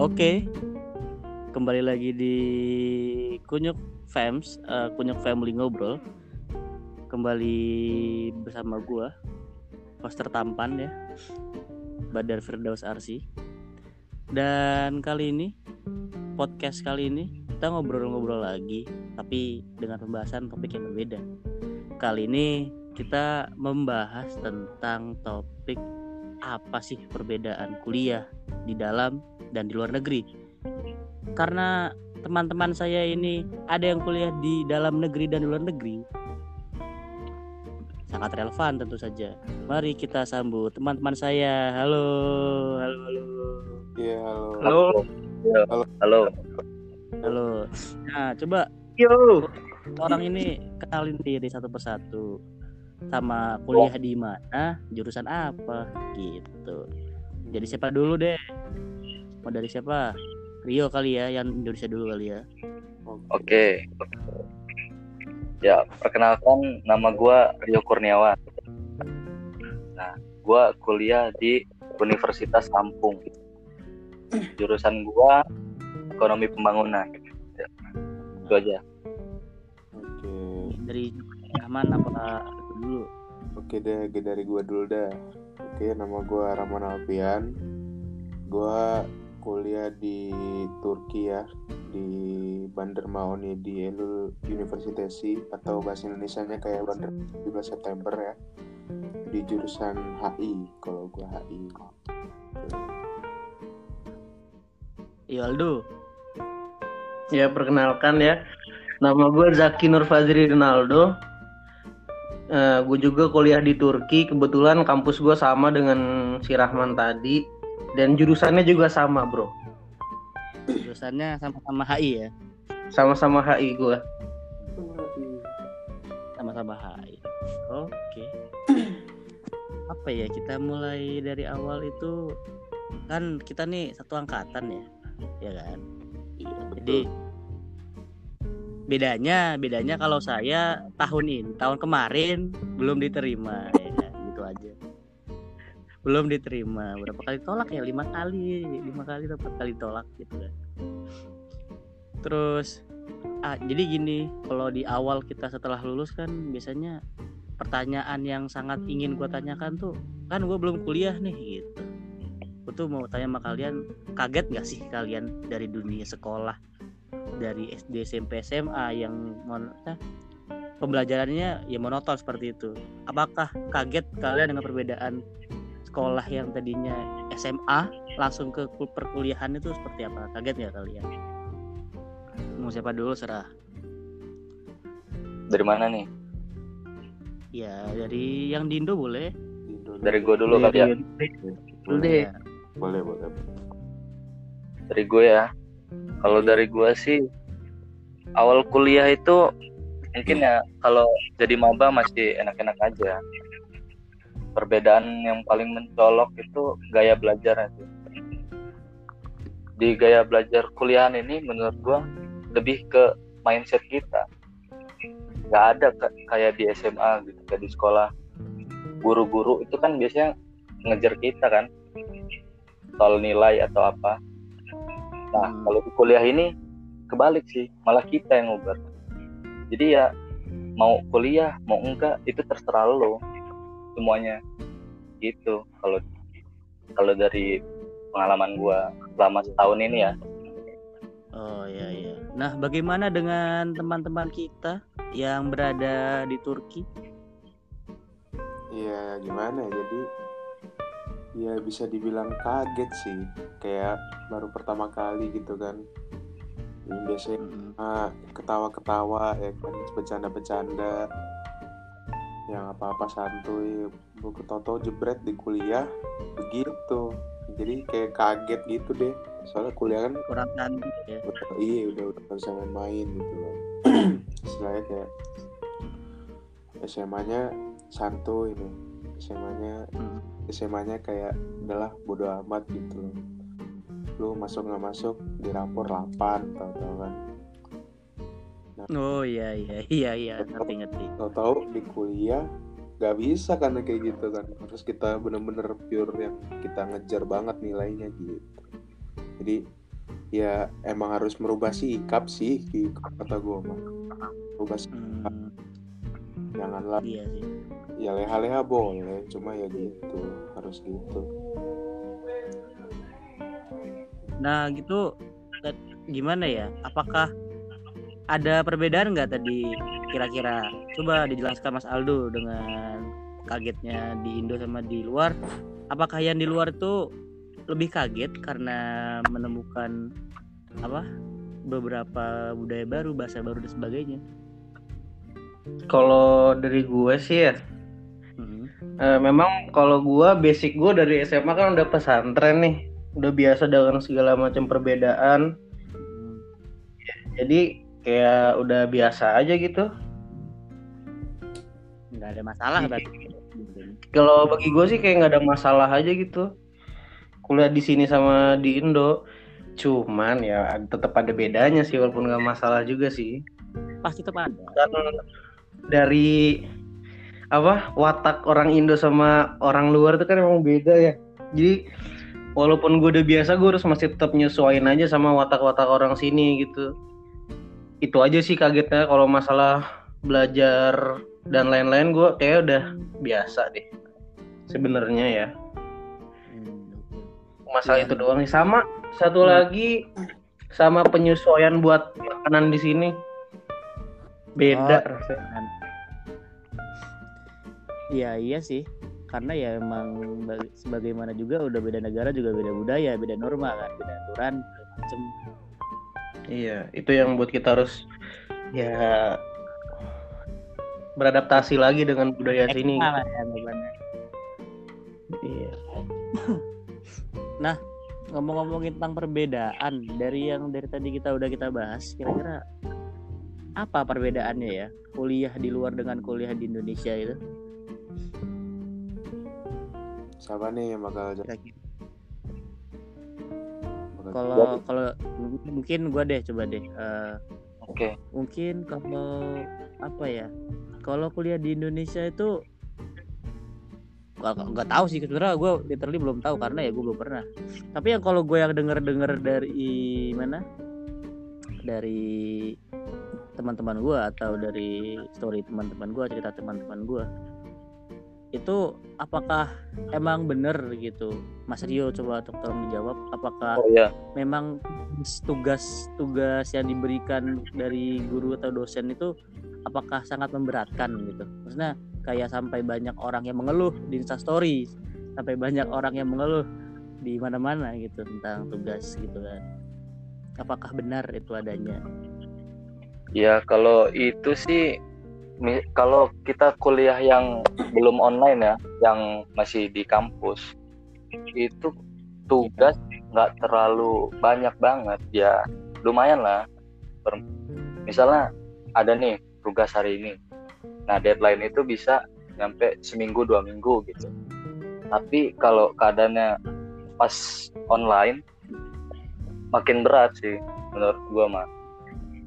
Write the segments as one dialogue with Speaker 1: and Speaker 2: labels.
Speaker 1: Oke, kembali lagi di Kunyuk Fams, uh, Kunyuk Family Ngobrol. Kembali bersama gua, poster tampan ya, Badar Firdaus Arsi. Dan kali ini, podcast kali ini, kita ngobrol-ngobrol lagi, tapi dengan pembahasan topik yang berbeda. Kali ini kita membahas tentang topik apa sih perbedaan kuliah di dalam dan di luar negeri. Karena teman-teman saya ini ada yang kuliah di dalam negeri dan di luar negeri. Sangat relevan tentu saja. Mari kita sambut teman-teman saya. Halo, halo, halo.
Speaker 2: Iya, halo.
Speaker 3: Halo.
Speaker 2: Halo.
Speaker 3: Halo.
Speaker 1: Halo. Nah, coba
Speaker 3: Yo.
Speaker 1: orang ini kenalin diri satu persatu. Sama kuliah di mana, jurusan apa gitu. Jadi siapa dulu deh? Mau dari siapa? Rio kali ya, yang Indonesia dulu kali ya.
Speaker 3: Oke. Ya, perkenalkan nama gua Rio Kurniawan. Nah, gua kuliah di Universitas Lampung. Jurusan gua Ekonomi Pembangunan. Ya, itu aja.
Speaker 2: Oke.
Speaker 1: Dari Rahman apa dulu?
Speaker 2: Oke deh, gue dari gua dulu dah. Oke, nama gua Rahman Alfian. Gua kuliah di Turki ya, di Bandar Mauni di Elul Universitesi atau bahasa Indonesianya kayak Bandar 17 September ya. Di jurusan HI, kalau gua HI.
Speaker 1: Iya Aldo.
Speaker 4: Ya perkenalkan ya, nama gue Zaki Nur Fazri Ronaldo. Eh gue juga kuliah di Turki. Kebetulan kampus gue sama dengan si Rahman tadi dan jurusannya juga sama bro.
Speaker 1: Jurusannya sama-sama HI ya.
Speaker 4: Sama-sama HI gue.
Speaker 1: Sama-sama HI. Oke. Apa ya kita mulai dari awal itu kan kita nih satu angkatan ya, ya kan.
Speaker 2: Iya,
Speaker 1: Jadi bedanya bedanya kalau saya tahun ini tahun kemarin belum diterima ya kan? gitu aja. Belum diterima. Berapa kali tolak ya? Lima kali lima kali atau empat kali tolak gitu kan. Terus ah, jadi gini kalau di awal kita setelah lulus kan biasanya pertanyaan yang sangat ingin gue tanyakan tuh kan gue belum kuliah nih gitu. Gue tuh mau tanya sama kalian kaget nggak sih kalian dari dunia sekolah dari SD SMP SMA yang mon eh, pembelajarannya ya monoton seperti itu apakah kaget kalian dengan perbedaan sekolah yang tadinya SMA langsung ke kul- perkuliahan itu seperti apa kaget nggak kalian mau siapa dulu serah
Speaker 3: Dari mana nih?
Speaker 1: ya dari yang di Indo boleh.
Speaker 3: Dari gua dulu kali ya.
Speaker 4: Dulu deh.
Speaker 1: Ya.
Speaker 2: Boleh, boleh.
Speaker 3: Dari gue ya. Kalau dari gua sih awal kuliah itu mungkin ya kalau jadi maba masih enak-enak aja. Perbedaan yang paling mencolok itu gaya belajar aja. Di gaya belajar kuliahan ini menurut gua lebih ke mindset kita. Gak ada ka- kayak di SMA gitu, kayak di sekolah. Guru-guru itu kan biasanya ngejar kita kan soal nilai atau apa. Nah,
Speaker 1: Hmm.
Speaker 3: kalau di kuliah ini kebalik sih, malah kita yang ngobrol. Jadi ya mau kuliah, mau enggak itu terserah lo semuanya. Gitu kalau kalau dari pengalaman gua selama setahun ini ya.
Speaker 1: Oh ya ya. Nah, bagaimana dengan teman-teman kita yang berada di Turki?
Speaker 2: Iya, gimana ya? Jadi ya bisa dibilang kaget sih. Kayak baru pertama kali gitu kan. Ini biasanya ah, ketawa-ketawa ya kan, bercanda-bercanda. Yang apa-apa santuy, buku toto jebret di kuliah begitu. Jadi kayak kaget gitu deh. Soalnya kuliah kan
Speaker 1: kurang cantik ya.
Speaker 2: udah, iya udah udah bisa main-main gitu loh. Istilahnya kayak SMA-nya santuy nih. SMA-nya
Speaker 1: Mm.
Speaker 2: SMA-nya kayak udahlah bodo amat gitu loh. Lu masuk nggak masuk di rapor 8 tau-tau kan.
Speaker 1: Oh iya iya iya iya ngerti ngerti.
Speaker 2: Tahu-tahu di kuliah nggak bisa karena kayak gitu kan. Terus kita bener-bener pure yang kita ngejar banget nilainya gitu. Jadi ya emang harus merubah sikap sih di kata gue mah merubah sikap
Speaker 1: Hmm,
Speaker 2: janganlah
Speaker 1: iya sih.
Speaker 2: Ya leha-leha boleh cuma ya gitu harus gitu
Speaker 1: Nah gitu gimana ya? Apakah ada perbedaan nggak tadi kira-kira? Coba dijelaskan Mas Aldo dengan kagetnya di Indo sama di luar. Apakah yang di luar itu lebih kaget karena menemukan apa beberapa budaya baru, bahasa baru dan sebagainya?
Speaker 4: Kalau dari gue sih ya,
Speaker 1: Hmm.
Speaker 4: eh, memang kalau gue basic gue dari SMA kan udah pesantren nih, udah biasa dengan segala macam perbedaan. Jadi kayak udah biasa aja gitu.
Speaker 1: nggak ada masalah berarti.
Speaker 4: Kalau bagi gue sih kayak nggak ada masalah aja gitu. Kuliah di sini sama di Indo. Cuman ya tetap ada bedanya sih walaupun nggak masalah juga sih.
Speaker 1: Pasti tetap ada.
Speaker 4: Kan dari apa watak orang Indo sama orang luar itu kan emang beda ya. Jadi walaupun gue udah biasa gue harus masih tetap nyesuaiin aja sama watak-watak orang sini gitu. Itu aja sih kagetnya kalau masalah belajar dan lain-lain gue kayak udah biasa deh sebenarnya ya. Masalah
Speaker 1: Iya.
Speaker 4: itu doang nih sama satu
Speaker 1: Hmm.
Speaker 4: lagi sama penyesuaian buat makanan di sini beda
Speaker 1: Oh.
Speaker 4: rasanya
Speaker 1: Iya iya sih. Karena ya emang bag- sebagaimana juga udah beda negara juga beda budaya beda norma kan beda aturan macem.
Speaker 4: Iya itu yang buat kita harus ya beradaptasi lagi dengan budaya sini.
Speaker 1: Ekstra lah ya
Speaker 4: iya.
Speaker 1: Ngomong-ngomongin tentang perbedaan dari yang dari tadi kita udah kita bahas kira-kira apa perbedaannya ya kuliah di luar dengan kuliah di Indonesia itu
Speaker 2: siapa nih yang bakal
Speaker 1: kira-kira
Speaker 2: bakal-
Speaker 1: kalau kalau mungkin gua deh coba deh Eh,
Speaker 3: Oke.
Speaker 1: mungkin kalau apa ya kalau kuliah di Indonesia itu nggak tahu sih sebenarnya gue literally belum tahu karena ya gue belum pernah. Tapi yang kalau gue yang denger dengar dari mana? Dari teman-teman gue atau dari story teman-teman gue cerita teman-teman gue itu apakah emang bener gitu? Mas Rio coba tolong dijawab apakah
Speaker 3: Oh iya.
Speaker 1: memang tugas-tugas yang diberikan dari guru atau dosen itu apakah sangat memberatkan gitu? Maksudnya kayak sampai banyak orang yang mengeluh di Instastory sampai banyak orang yang mengeluh di mana-mana gitu tentang tugas gitu kan. Apakah benar itu adanya?
Speaker 3: Ya kalau itu sih kalau kita kuliah yang belum online ya, yang masih di kampus, itu tugas nggak terlalu banyak banget ya, lumayan lah. Misalnya ada nih tugas hari ini, nah deadline itu bisa nyampe seminggu dua minggu gitu. Tapi kalau keadaannya pas online, makin berat sih menurut gua mah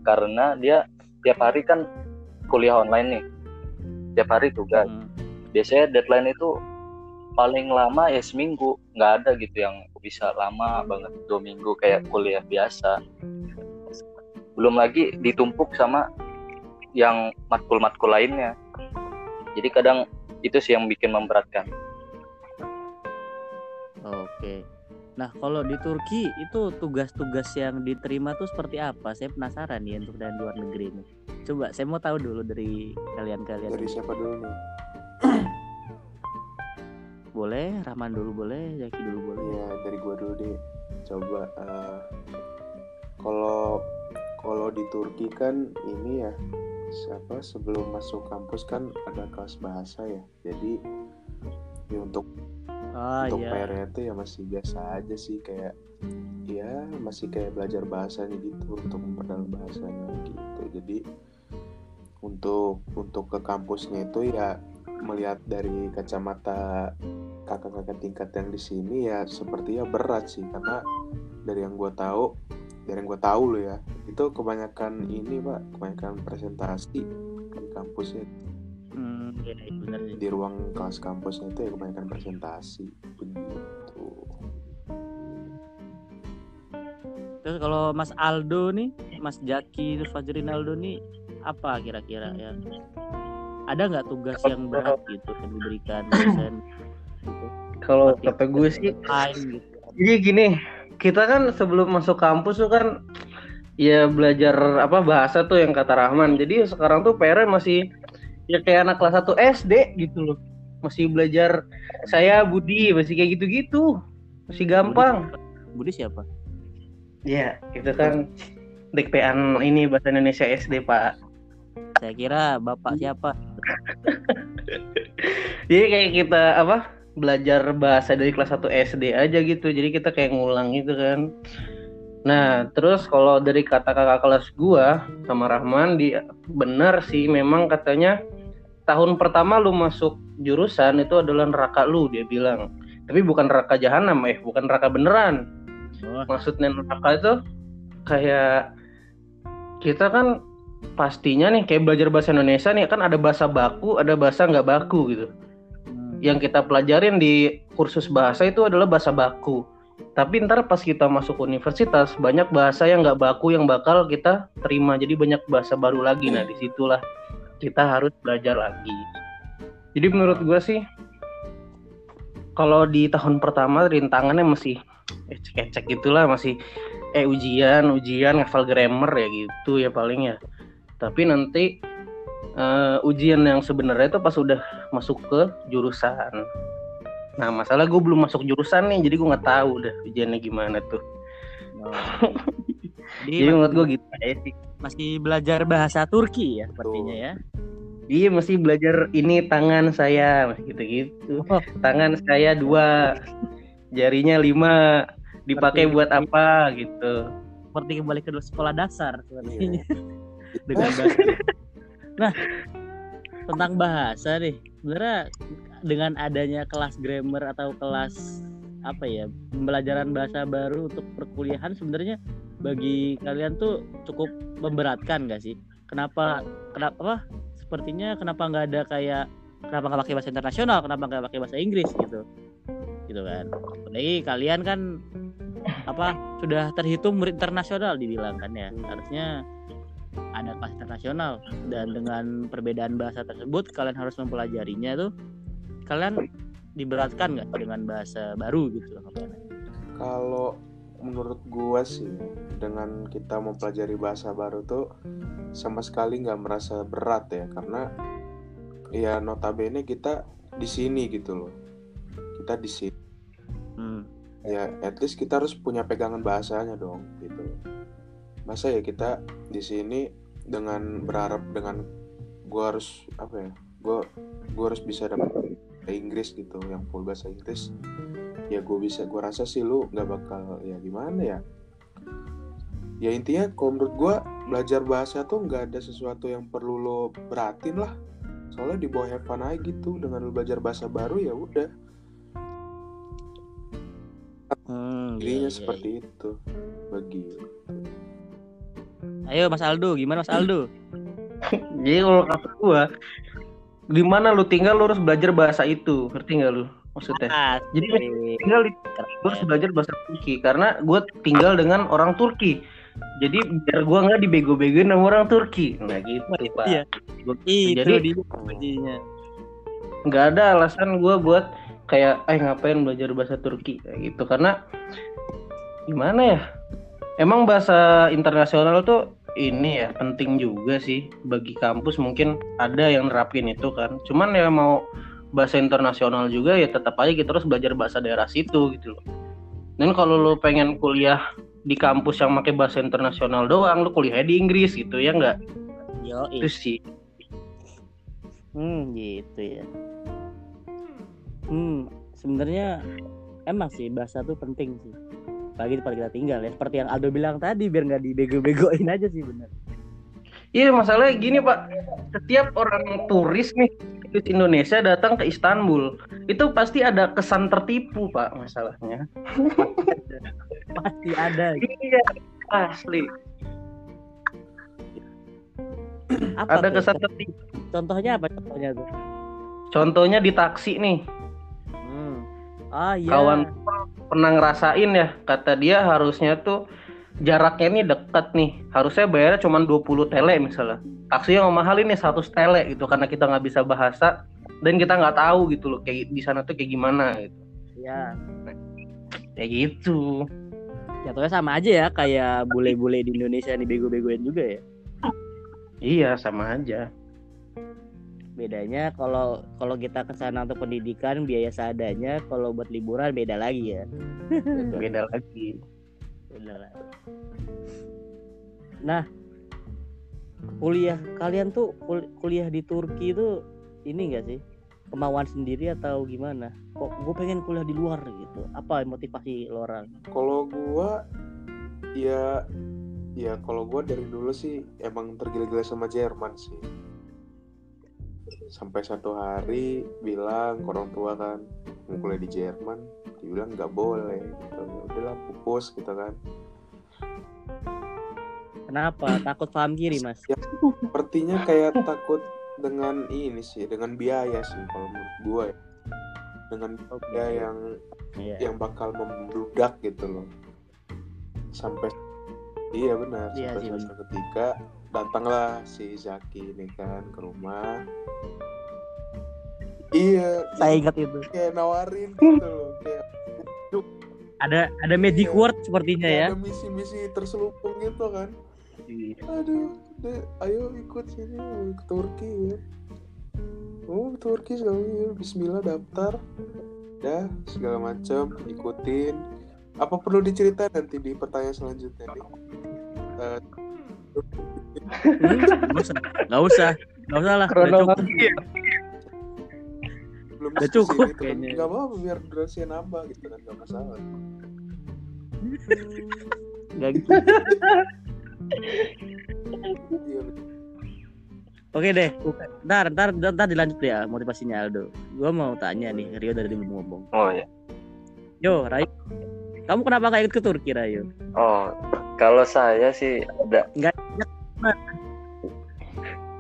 Speaker 3: karena dia tiap hari kan kuliah online nih. Tiap hari tugas
Speaker 1: Hmm.
Speaker 3: biasanya deadline itu paling lama ya seminggu. Nggak ada gitu yang bisa lama banget dua minggu kayak kuliah biasa. Belum lagi ditumpuk sama yang matkul-matkul lainnya. Jadi kadang itu sih yang bikin memberatkan.
Speaker 1: Oke. Nah, kalau di Turki itu tugas-tugas yang diterima tuh seperti apa? Saya penasaran nih untuk dari luar negeri ini. Coba saya mau tahu dulu dari kalian-kalian.
Speaker 2: dari siapa dulu nih
Speaker 1: Boleh, Rahman dulu boleh, Zaki dulu boleh.
Speaker 2: ya dari gua dulu deh coba eh, kalau kalau di Turki kan ini ya siapa sebelum masuk kampus kan ada kelas bahasa ya jadi ya untuk
Speaker 1: Oh
Speaker 2: untuk
Speaker 1: iya.
Speaker 2: PR-nya tuh ya masih biasa aja sih kayak ya masih kayak belajar bahasanya gitu untuk memperdalam bahasanya gitu. Jadi untuk untuk ke kampusnya itu ya melihat dari kacamata kakak-kakak tingkat yang di sini ya sepertinya berat sih. Karena dari yang gue tahu dari yang gue tahu loh ya itu kebanyakan ini pak kebanyakan presentasi di kampusnya
Speaker 1: iya, iya, benar sih.
Speaker 2: di ruang kelas kampusnya itu ya kebanyakan presentasi begitu
Speaker 1: Terus Terus kalau Mas Aldo nih, Mas Jaki terus Fajrin Aldo nih apa kira-kira ya? Ada nggak tugas yang berat gitu yang diberikan dosen? Gitu.
Speaker 4: Kalau kata gue sih
Speaker 1: gitu.
Speaker 4: Jadi gini, kita kan sebelum masuk kampus tuh kan ya belajar apa bahasa tuh yang kata Rahman. Jadi sekarang tuh PR masih ya kayak anak kelas 1 SD gitu loh. Masih belajar saya Budi, masih kayak gitu-gitu. Masih gampang.
Speaker 1: Budi siapa?
Speaker 4: Ya, itu kan DKPan ini bahasa Indonesia SD, Pak.
Speaker 1: Saya kira bapak siapa?
Speaker 4: Jadi kayak kita apa? Belajar bahasa dari kelas 1 SD aja gitu. Jadi kita kayak ngulang gitu kan. Nah, terus kalau dari kata kakak kelas gua sama Rahman di benar sih memang katanya tahun pertama lu masuk jurusan itu adalah neraka lu dia bilang. Tapi bukan neraka jahanam eh, bukan neraka beneran.
Speaker 1: Oh,
Speaker 4: Maksudnya neraka itu kayak kita kan pastinya nih kayak belajar bahasa Indonesia nih kan ada bahasa baku, ada bahasa nggak baku gitu
Speaker 1: hmm.
Speaker 4: yang kita pelajarin di kursus bahasa itu adalah bahasa baku. Tapi ntar pas kita masuk universitas banyak bahasa yang nggak baku yang bakal kita terima. Jadi banyak bahasa baru lagi. Nah di situlah kita harus belajar lagi. Jadi menurut gue sih kalau di tahun pertama rintangannya masih ecek-ecek gitulah masih eh ujian ujian ngafal grammar ya gitu ya paling ya. Tapi nanti eh, ujian yang sebenarnya itu pas udah masuk ke jurusan. Nah masalah gue belum masuk jurusan nih, jadi gue nggak tahu udah ujiannya gimana tuh.
Speaker 1: Oh. Jadi
Speaker 4: Jadi menurut gue gitu aja sih.
Speaker 1: masih belajar bahasa Turki ya sepertinya ya.
Speaker 4: Iya masih belajar ini tangan saya gitu-gitu.
Speaker 1: Oh.
Speaker 4: Tangan saya dua, jarinya lima, dipakai
Speaker 1: Seperti-
Speaker 4: buat apa gitu.
Speaker 1: Seperti kembali ke sekolah dasar sepertinya. Dengan bahasa. Nah, tentang bahasa nih. Sebenarnya dengan adanya kelas grammar atau kelas apa ya pembelajaran bahasa baru untuk perkuliahan sebenarnya bagi kalian tuh cukup memberatkan gak sih? Kenapa kenapa apa? Sepertinya kenapa nggak ada kayak kenapa nggak pakai bahasa internasional? Kenapa nggak pakai bahasa Inggris gitu? Gitu kan. Apalagi kalian kan apa sudah terhitung murid internasional dibilang kan ya. Harusnya ada kelas internasional dan dengan perbedaan bahasa tersebut kalian harus mempelajarinya tuh kalian diberatkan nggak dengan bahasa baru gitu? Loh
Speaker 2: Kalau menurut gua sih dengan kita mempelajari bahasa baru tuh sama sekali nggak merasa berat ya karena ya notabene kita di sini gitu loh. Kita di sini.
Speaker 1: Hmm.
Speaker 2: ya at least kita harus punya pegangan bahasanya dong gitu. Masa ya kita di sini dengan berharap dengan gua harus apa ya gua gua harus bisa dapat Inggris gitu yang full bahasa Inggris ya gue bisa gue rasa sih lu nggak bakal ya gimana ya? Ya intinya kalau menurut gue belajar bahasa tuh nggak ada sesuatu yang perlu lo beratin lah. Soalnya di bawah have fun aja gitu dengan lo belajar bahasa baru ya udah.
Speaker 1: Hmm, iya,
Speaker 2: dirinya
Speaker 1: iya,
Speaker 2: seperti itu bagi.
Speaker 1: Iya. ayo Mas Aldo gimana Mas Aldo?
Speaker 4: Jadi kalau kata gua di mana lu? Tinggal lu harus belajar bahasa itu, ngerti nggak lu? Maksudnya?
Speaker 1: Ah,
Speaker 4: Jadi tinggal di gue harus belajar bahasa Turki. Karena gue tinggal dengan orang Turki. Jadi biar gue nggak dibego-begoin sama orang Turki. Nggak gitu pak.
Speaker 1: Iya.
Speaker 4: Gua-
Speaker 1: itu
Speaker 4: jadi nggak ada alasan gue buat kayak eh ngapain belajar bahasa Turki? Kayak gitu. Karena gimana ya? Emang bahasa internasional tuh ini ya penting juga sih bagi kampus. Mungkin ada yang nerapin itu kan. Cuman ya mau bahasa internasional juga ya tetap aja kita harus belajar bahasa daerah situ gitu loh. Dan kalau lo pengen kuliah di kampus yang pakai bahasa internasional doang lo kuliahnya di Inggris gitu ya nggak?
Speaker 1: Yo
Speaker 4: itu sih.
Speaker 1: Hmm gitu ya. Hmm sebenarnya emang sih bahasa tuh penting sih bagi tempat kita tinggal ya seperti yang Aldo bilang tadi biar nggak dibego-begoin aja sih bener
Speaker 4: Iya masalahnya gini pak, setiap orang turis nih turis Indonesia datang ke Istanbul itu pasti ada kesan tertipu pak masalahnya.
Speaker 1: pasti ada.
Speaker 4: Iya asli.
Speaker 1: apa
Speaker 4: Ada
Speaker 1: tuh?
Speaker 4: kesan tertipu.
Speaker 1: contohnya apa contohnya tuh
Speaker 4: Contohnya di taksi nih,
Speaker 1: hmm. ah iya
Speaker 4: kawan pernah ngerasain ya kata dia harusnya tuh jaraknya ini deket nih. Harusnya bayarnya cuma 20 tele misalnya. Taksi yang mahal ini 100 tele gitu karena kita nggak bisa bahasa dan kita nggak tahu gitu loh kayak di sana tuh kayak gimana gitu.
Speaker 1: Ya
Speaker 4: kayak gitu.
Speaker 1: Jatuhnya sama aja ya kayak bule-bule di Indonesia nih bego-begoin juga ya.
Speaker 4: Iya sama aja
Speaker 1: bedanya kalau kalau kita ke sana untuk pendidikan biaya seadanya kalau buat liburan beda lagi ya.
Speaker 4: Beda lagi.
Speaker 1: Beda lagi. Nah kuliah kalian tuh kul- kuliah di Turki itu ini enggak sih? Kemauan sendiri atau gimana? Kok gue pengen kuliah di luar gitu. Apa motivasi lo orang
Speaker 2: Kalau gua ya ya kalau gua dari dulu sih emang tergila-gila sama Jerman sih. Sampai satu hari bilang ke orang tua kan mau kuliah di Jerman, dia bilang nggak boleh gitu. Ya udahlah pupus gitu kan.
Speaker 1: kenapa takut paham kiri mas
Speaker 2: Ya, sepertinya kayak takut dengan ini sih, dengan biaya sih kalau menurut gua ya. Dengan biaya yang
Speaker 1: Iya.
Speaker 2: yang bakal membludak gitu loh sampai iya benar
Speaker 1: Iya
Speaker 2: sampai semester ketiga datanglah si Zaki ini kan ke rumah. Iya
Speaker 1: saya
Speaker 2: iya,
Speaker 1: ingat itu.
Speaker 2: Kayak nawarin gitu loh kayak
Speaker 1: ada ada magic
Speaker 2: Iya.
Speaker 1: word sepertinya ya.
Speaker 2: ada misi-misi terselubung gitu kan.
Speaker 4: Iya.
Speaker 2: aduh deh, ayo ikut sini ke Turki ya. Oh ke Turki sekali ya. Bismillah daftar. Ya segala macam ikutin. Apa perlu diceritain nanti di pertanyaan selanjutnya nih? Eh,
Speaker 1: Nggak usah nggak usah nggak usah lah udah cukup
Speaker 4: kronologi ya
Speaker 2: belum
Speaker 1: Udah cukup
Speaker 2: gitu kan.
Speaker 1: kayaknya.
Speaker 2: nggak apa-apa biar durasinya nambah gitu kan nggak masalah
Speaker 1: nggak gitu
Speaker 2: iya
Speaker 1: Oke deh, ntar, ntar, ntar dilanjut ya motivasinya Aldo. Gua mau tanya nih, Rio dari dulu ngomong.
Speaker 3: Oh ya.
Speaker 1: Yo, Rayo, kamu kenapa gak ikut ke Turki, Rayo?
Speaker 3: Oh, kalau saya sih ada.
Speaker 1: Nggak-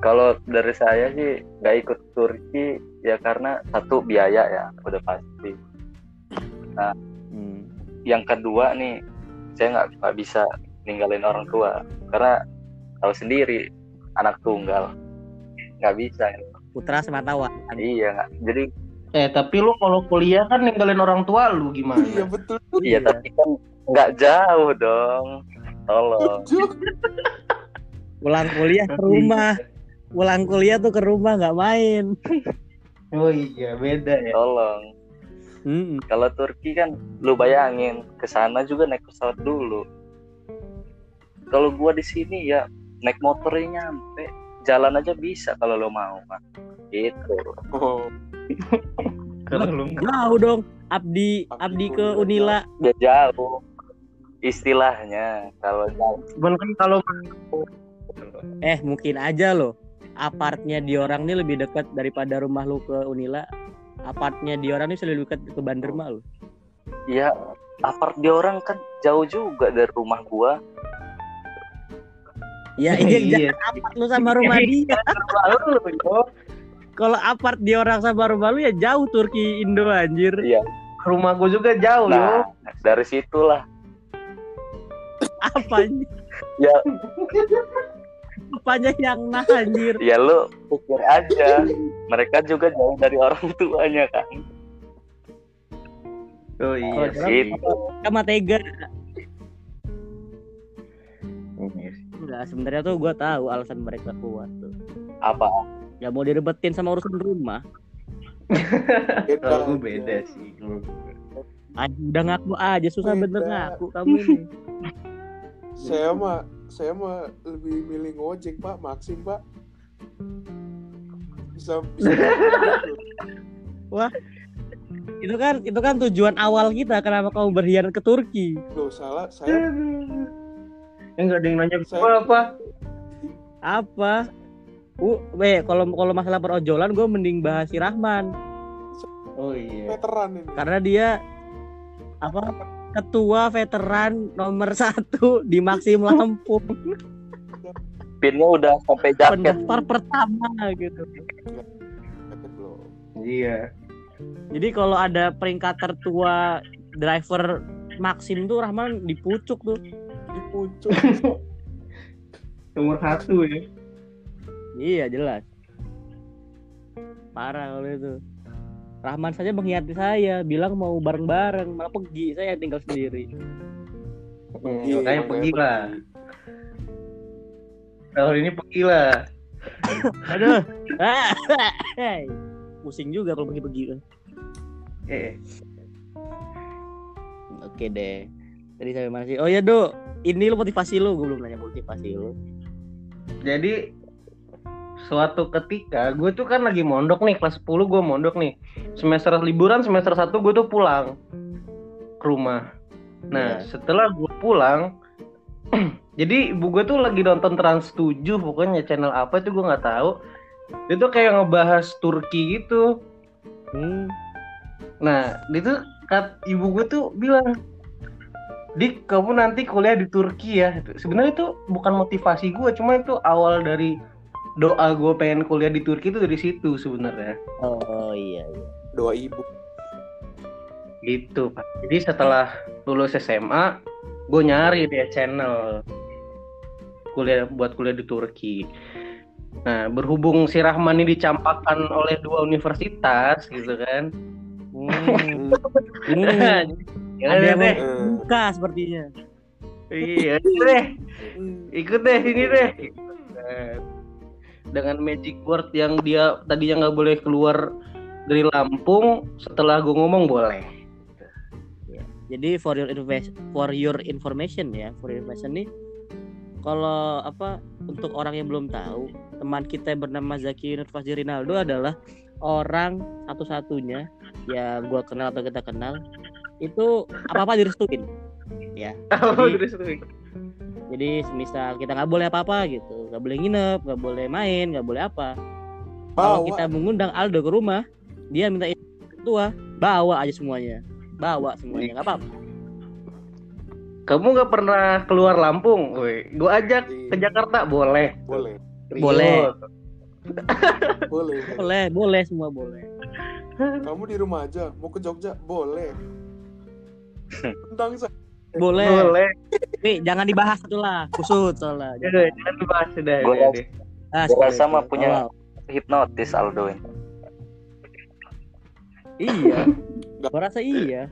Speaker 3: Kalau dari saya sih nggak ikut Turki ya karena satu biaya ya udah pasti.
Speaker 1: Hmm.
Speaker 3: Yang kedua nih saya nggak nggak bisa ninggalin orang tua karena tahu sendiri anak tunggal nggak bisa.
Speaker 1: Putra semata wayang.
Speaker 3: Iya nggak. Jadi
Speaker 4: eh tapi lu kalau kuliah kan ninggalin orang tua lu
Speaker 2: iya
Speaker 4: gimana
Speaker 2: betul
Speaker 3: iya tapi kan nggak jauh dong. Tolong.
Speaker 1: Pulang kuliah ke rumah, pulang kuliah tuh ke rumah nggak main.
Speaker 4: oh iya beda ya
Speaker 3: Tolong.
Speaker 1: Hmm.
Speaker 3: Kalau Turki kan lu bayangin ke sana juga naik pesawat dulu. Kalau gua di sini ya naik motornya nyampe, jalan aja bisa kalau lo mau kan. Gitu.
Speaker 2: oh
Speaker 4: kalau lu
Speaker 1: Jauh dong, Abdi, Abdi ke Unila.
Speaker 3: Dia jauh. Istilahnya kalau jauh.
Speaker 4: cuman kan kalau
Speaker 1: Eh, mungkin aja loh. Apartnya di orang nih lebih dekat daripada rumah lu ke Unila. Apartnya di orang ini lebih dekat ke Banderma lu.
Speaker 3: Ya apart dia orang kan jauh juga dari rumah gua.
Speaker 1: Ya, ini
Speaker 4: Iya.
Speaker 1: jangan apart lu sama rumah dia.
Speaker 4: lu yo
Speaker 1: Kalau apart di orang sama rumah lu ya jauh Turki Indo anjir.
Speaker 3: Iya.
Speaker 4: rumah gua juga jauh yo
Speaker 3: Nah, dari situlah
Speaker 1: Apanya?
Speaker 3: Ya.
Speaker 1: Apanya yang nah anjir.
Speaker 3: ya lu pikir aja. Mereka juga jauh dari orang tuanya kan.
Speaker 4: oh iya sih
Speaker 3: Gitu.
Speaker 1: Sama tega. Enggak, sebenarnya tuh gua tahu alasan mereka kuat tuh.
Speaker 3: Apa?
Speaker 1: Ya mau direbetin sama urusan rumah.
Speaker 4: kalau
Speaker 2: aja.
Speaker 4: beda sih
Speaker 1: Anjing udah ngaku aja susah
Speaker 2: Beda.
Speaker 1: bener ngaku kamu ini.
Speaker 2: saya mah saya mah lebih milih ngojek pak maksim pak. Bisa bisa.
Speaker 1: Itu kan itu kan tujuan awal kita kenapa kamu berkhianat ke Turki.
Speaker 2: loh salah saya
Speaker 4: enggak ada yang nanya
Speaker 2: Saya-
Speaker 4: apa
Speaker 1: Apa? Uh, weh, kalau kalau masalah perojolan gue mending bahas si Rahman.
Speaker 4: Oh iya.
Speaker 2: Veteran ini.
Speaker 1: Karena dia apa ketua veteran nomor satu di Maxim Lampung
Speaker 3: Pinnya udah sampai jaket.
Speaker 1: pendaftar pertama gitu.
Speaker 4: Iya
Speaker 1: Jadi kalau ada peringkat tertua driver Maxim tuh Rahman di pucuk tuh.
Speaker 2: Lucu.
Speaker 4: Nomor satu ya.
Speaker 1: Iya jelas. Parah kalau itu. Rahman saja mengkhianati saya, bilang mau bareng-bareng, malah pergi. Saya tinggal sendiri.
Speaker 4: Hmm,
Speaker 2: Iya,
Speaker 4: makanya pergi lah. Tahun ini pergi lah.
Speaker 1: Aduh. Ah. Pusing juga kalau pergi-pergi.
Speaker 4: Eh,
Speaker 1: Oke deh. Tadi sampai mana sih? Oh ya, Do. Ini lu motivasi lu, gue belum nanya motivasi lu.
Speaker 4: jadi suatu ketika gue tuh kan lagi mondok nih kelas 10 gue mondok nih semester liburan semester 1 gue tuh pulang ke rumah nah
Speaker 1: Iya.
Speaker 4: setelah gue pulang jadi ibu gue tuh lagi nonton Trans 7 pokoknya channel apa itu gue nggak tahu dia tuh kayak ngebahas Turki gitu
Speaker 1: Hmm.
Speaker 4: Nah, itu kat ibu gue tuh bilang, Dik, kamu nanti kuliah di Turki ya. Sebenarnya itu bukan motivasi gue, cuma itu awal dari doa gue pengen kuliah di Turki itu dari situ sebenarnya.
Speaker 1: Oh iya iya.
Speaker 2: Doa ibu.
Speaker 4: Gitu, Pak. Jadi setelah lulus SMA, gue nyari dia channel kuliah buat kuliah di Turki. Nah, berhubung si Rahman ini dicampakkan oleh dua universitas gitu kan.
Speaker 1: Hmm. Hmm.
Speaker 4: Ya
Speaker 1: Ada yang
Speaker 4: deh.
Speaker 1: Buka sepertinya.
Speaker 4: Iya, deh. Ikut deh sini deh. Nah, Dengan magic word yang dia tadinya nggak boleh keluar dari Lampung, setelah gue ngomong boleh.
Speaker 1: Jadi for your for your information ya, for your information nih kalau apa untuk orang yang belum tahu, teman kita yang bernama Zaki Nurfazi Rinaldo adalah orang satu-satunya yang gua kenal atau kita kenal itu apa-apa direstuin. Ya.
Speaker 4: Terus terus.
Speaker 1: Jadi misal kita nggak boleh apa-apa gitu, nggak boleh nginep, nggak boleh main, nggak boleh apa. Kalau
Speaker 2: Bawa.
Speaker 1: kita mengundang Aldo ke rumah, dia minta izin tua, bawa aja semuanya, bawa semuanya, nggak apa-apa.
Speaker 4: Kamu nggak pernah keluar Lampung? Woi, gue ajak ke Jakarta boleh.
Speaker 2: Boleh.
Speaker 1: Boleh.
Speaker 2: Boleh.
Speaker 1: Boleh, boleh semua boleh.
Speaker 2: Kamu di rumah aja. Mau ke Jogja? Boleh. Tentang saya.
Speaker 1: Boleh.
Speaker 4: Boleh.
Speaker 1: Nih, jangan dibahas satu lah, kusut soalnya.
Speaker 4: Udah, jangan dibahas sudah.
Speaker 3: Gua
Speaker 4: udah
Speaker 3: rasa-
Speaker 4: deh.
Speaker 1: Ah,
Speaker 3: Gua
Speaker 1: sudah
Speaker 3: rasa
Speaker 1: itu.
Speaker 3: mah punya-
Speaker 1: Oh,
Speaker 3: Hipnotis Aldo ini.
Speaker 1: iya. Gua rasa iya.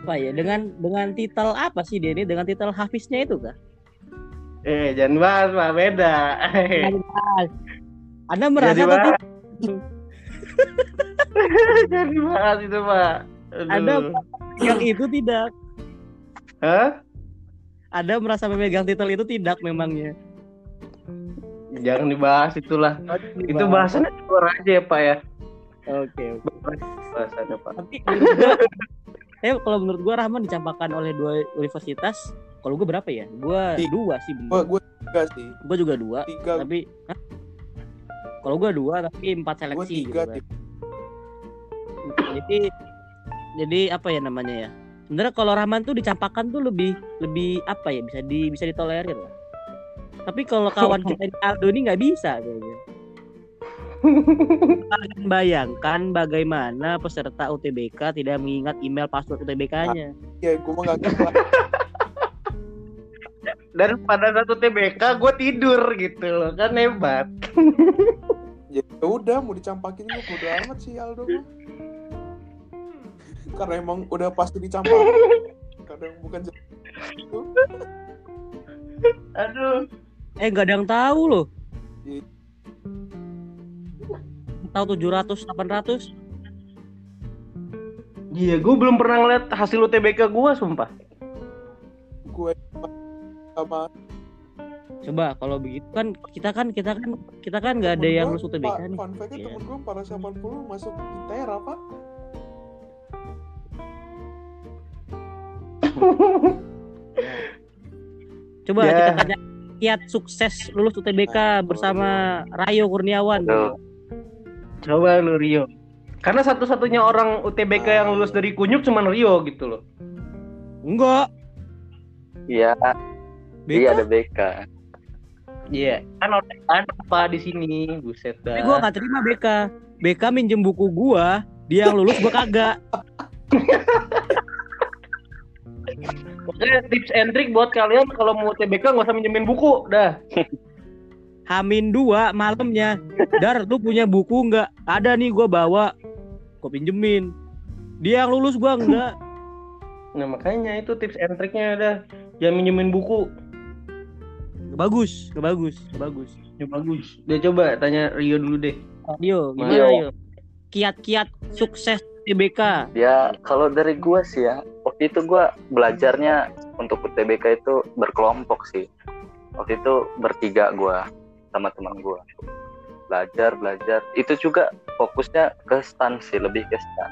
Speaker 1: Apa ya dengan dengan titel apa sih dia ini dengan titel Hafiznya itu kah?
Speaker 4: Eh, jangan bahas, Pak. Beda.
Speaker 1: Jangan dibahas. Anda merasa
Speaker 4: Jadi,
Speaker 1: atau
Speaker 4: Pak.
Speaker 1: tidak?
Speaker 4: jangan dibahas itu, Pak. Aduh.
Speaker 1: Anda yang itu tidak?
Speaker 4: Hah?
Speaker 1: Anda merasa memegang titel itu tidak memangnya?
Speaker 4: Jangan dibahas itulah. Itu
Speaker 1: Dibahas.
Speaker 4: bahasannya di luar aja ya, Pak ya.
Speaker 1: Oke, oke.
Speaker 4: Bahasannya, Pak.
Speaker 1: Tapi gua, eh kalau menurut gua Rahman dicampakkan oleh dua universitas. Kalau gua berapa ya? Gua
Speaker 2: Tiga.
Speaker 1: dua sih
Speaker 2: Gua,
Speaker 1: bener.
Speaker 2: gua tiga sih.
Speaker 1: Gua juga dua.
Speaker 2: Tiga.
Speaker 1: Tapi kalau gua dua tapi empat
Speaker 2: Gua
Speaker 1: seleksi
Speaker 2: tiga.
Speaker 1: gitu kan. Jadi jadi apa ya namanya ya? Sebenarnya kalau Rahman tuh dicampakkan tuh lebih lebih apa ya bisa di bisa ditolerir lah. Tapi kalau kawan kita ini Aldo ini nggak bisa kayaknya. Kalian bayangkan bagaimana peserta UTBK tidak mengingat email password UTBK-nya.
Speaker 2: Ya, gua mah gak.
Speaker 4: Dan pada satu TBK gue tidur gitu loh. Kan hebat.
Speaker 2: Ya udah mau dicampakin lu bodo amat sih Aldo. Karena emang udah pasti dicampakin. Kadang bukan.
Speaker 4: Aduh.
Speaker 1: Eh nggak ada yang tahu loh.
Speaker 2: Iya.
Speaker 1: Tahu 700 800
Speaker 4: Iya, gue belum pernah ngeliat hasil UTBK gue, sumpah.
Speaker 2: gue sama
Speaker 1: Coba kalau begitu kan kita kan kita kan kita kan nggak ada yang lulus UTBK
Speaker 2: Pak,
Speaker 1: nih.
Speaker 2: Fun fact-nya
Speaker 1: Iya.
Speaker 2: temen gue para 80 masuk ITER apa?
Speaker 1: Coba
Speaker 4: Ya.
Speaker 1: kita tanya kiat sukses lulus UTBK bersama Rayo Kurniawan.
Speaker 4: Coba lu Rio. Karena satu-satunya orang UTBK yang lulus dari Kunyuk cuma Rio gitu loh.
Speaker 1: Enggak.
Speaker 3: Iya,
Speaker 1: BK.
Speaker 3: iya ada BK.
Speaker 4: Iya, kan orang kan apa di sini, buset dah.
Speaker 1: Tapi gua nggak terima BK. BK minjem buku gua, dia yang lulus gua kagak.
Speaker 4: Pokoknya tips and trick buat kalian kalau mau TBK nggak usah minjemin buku, dah.
Speaker 1: Hamin dua malamnya. Dar, lu punya buku nggak? Ada nih gua bawa. Gua pinjemin. Dia yang lulus gua enggak.
Speaker 4: Nah makanya itu tips and triknya dah. Jangan minjemin buku.
Speaker 1: Nggak bagus, nggak bagus, nggak bagus.
Speaker 4: Bagus. Udah coba tanya Rio dulu deh.
Speaker 1: Rio, gimana
Speaker 3: Rio.
Speaker 1: Rio? Kiat-kiat sukses TBK.
Speaker 3: Ya kalau dari gua sih ya, waktu itu gua belajarnya untuk UTBK itu berkelompok sih. Waktu itu bertiga gua sama teman gua. Belajar, belajar. Itu juga fokusnya ke stan sih, lebih ke stan.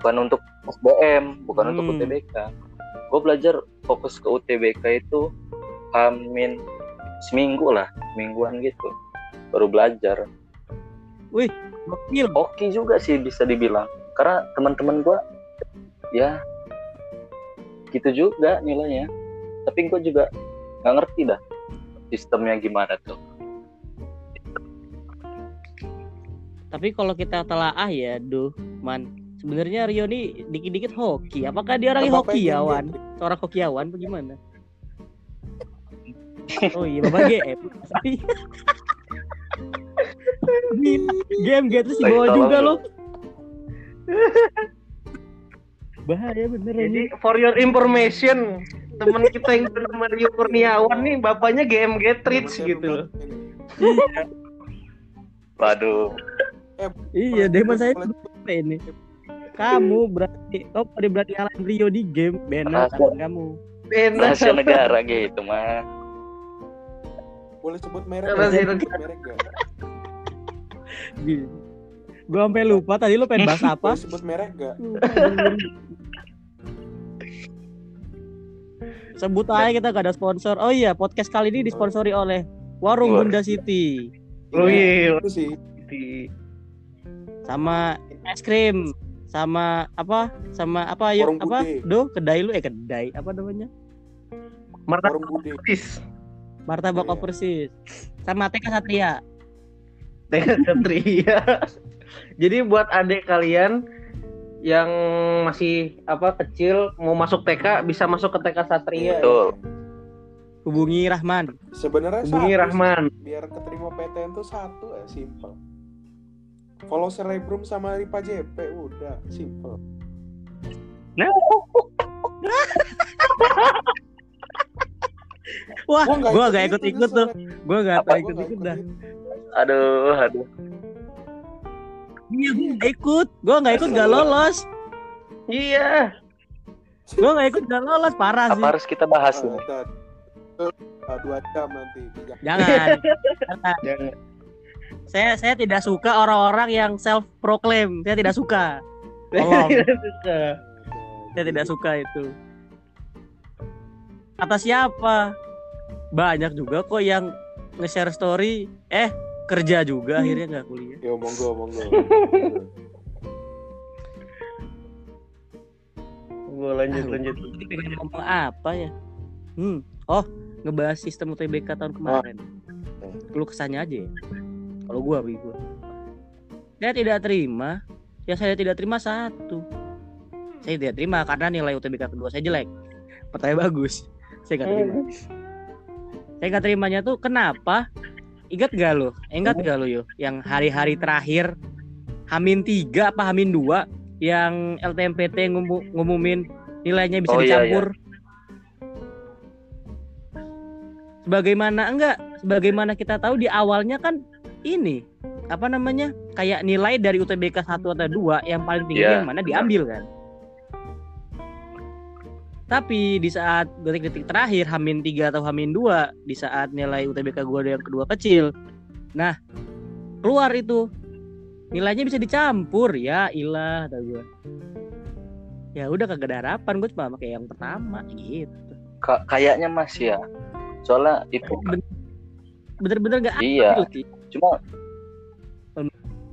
Speaker 3: Bukan untuk SBM, bukan untuk
Speaker 1: Hmm.
Speaker 3: UTBK. Gue belajar fokus ke UTBK itu hamin seminggu lah, mingguan gitu. Baru belajar.
Speaker 1: Gokil.
Speaker 3: oke juga sih bisa dibilang karena teman-teman gue ya gitu juga nilainya tapi gue juga nggak ngerti dah sistemnya gimana tuh
Speaker 1: Tapi kalau kita telaah ya, duh, man. Sebenarnya Rio ini dikit-dikit hoki. Apakah dia orang hokiawan? Seorang hokiawan bagaimana? Oh iya, Bapak GM. game gitu sih
Speaker 3: Lagi
Speaker 1: bawa juga loh. Bahaya bener
Speaker 4: Jadi
Speaker 1: ini.
Speaker 4: for your information, teman kita yang bernama Rio Kurniawan nih bapaknya GMG Treats gitu loh.
Speaker 3: waduh
Speaker 1: Iya, Demon saya ini. Kamu berarti, oh pada berarti ngalahin Rio di game, benar kamu.
Speaker 4: Benar.
Speaker 3: negara gitu mah
Speaker 2: Boleh sebut merek. Merek?
Speaker 1: Gue sampai lupa tadi lu pengen bahas apa?
Speaker 2: Sebut merek gak?
Speaker 1: Sebut aja kita gak ada sponsor. Oh iya, podcast kali ini disponsori oleh Warung. Bunda City
Speaker 4: Oh iya.
Speaker 2: Itu sih.
Speaker 1: sama es krim sama apa sama apa yuk
Speaker 2: Warung
Speaker 1: apa
Speaker 2: Bude.
Speaker 1: do kedai lu eh kedai apa namanya
Speaker 4: Martabak. Petis.
Speaker 1: martabak
Speaker 2: Iya.
Speaker 1: overseas sama TK Satria
Speaker 4: Tega Satria. Jadi buat adik kalian yang masih apa kecil mau masuk TK bisa masuk ke TK Satria.
Speaker 3: betul
Speaker 1: hubungi Rahman
Speaker 2: Sebenarnya
Speaker 4: Hubungi
Speaker 2: satu
Speaker 4: Rahman.
Speaker 2: sih. Biar keterima PTN tuh satu ya, simple. Follow Celebrum sama Ripa JP udah simple.
Speaker 1: wah gua gak ikut ikut tuh gua gak
Speaker 3: Apa?
Speaker 2: Gua
Speaker 1: ikut
Speaker 2: nggak
Speaker 1: ikut dah
Speaker 3: aduh aduh.
Speaker 1: Iya gua nggak ikut. Gua nggak ikut gak lolos.
Speaker 4: Iya.
Speaker 1: gua nggak ikut gak lolos. Parah sih.
Speaker 3: apa harus kita bahas
Speaker 2: Ah. Ah, dua jam nanti.
Speaker 1: Jangan. Jangan. Saya saya tidak suka orang-orang yang self proclaim saya tidak suka. Tolong. Saya tidak suka itu. Kata siapa? Banyak juga kok yang nge-share story. Eh kerja juga akhirnya nggak kuliah.
Speaker 2: Yo monggo monggo.
Speaker 4: Gue lanjut
Speaker 1: Ah,
Speaker 4: lanjut.
Speaker 1: Pengen ngomong apa ya? Hmm oh ngebahas sistem UTBK tahun kemarin. Lu kesannya aja ya? Kalau gua bagi gua. Saya tidak terima. Ya saya tidak terima satu. Saya tidak terima karena nilai UTBK kedua saya jelek. Pertanyaan bagus. Saya nggak terima. Saya nggak terimanya tuh kenapa ingat gak lo ingat gak lo yo? Yang hari-hari terakhir Hamin tiga apa Hamin dua yang LTMPT ngumu- ngumumin nilainya bisa
Speaker 3: Oh, iya,
Speaker 1: dicampur? Sebagaimana enggak sebagaimana kita tahu di awalnya kan ini apa namanya kayak nilai dari UTBK 1 atau 2 yang paling tinggi
Speaker 3: Iya,
Speaker 1: yang mana diambil kan tapi di saat detik-detik terakhir Hamin 3 atau Hamin 2 di saat nilai UTBK gua yang kedua kecil nah keluar itu. Nilainya bisa dicampur ya ilah kata gua. Ya udah kagak ada harapan gue cuma pakai yang pertama gitu.
Speaker 3: Ka- kayaknya mas ya. Soalnya itu
Speaker 1: Ben- bener-bener gak
Speaker 3: Iya.
Speaker 1: adil
Speaker 3: cuma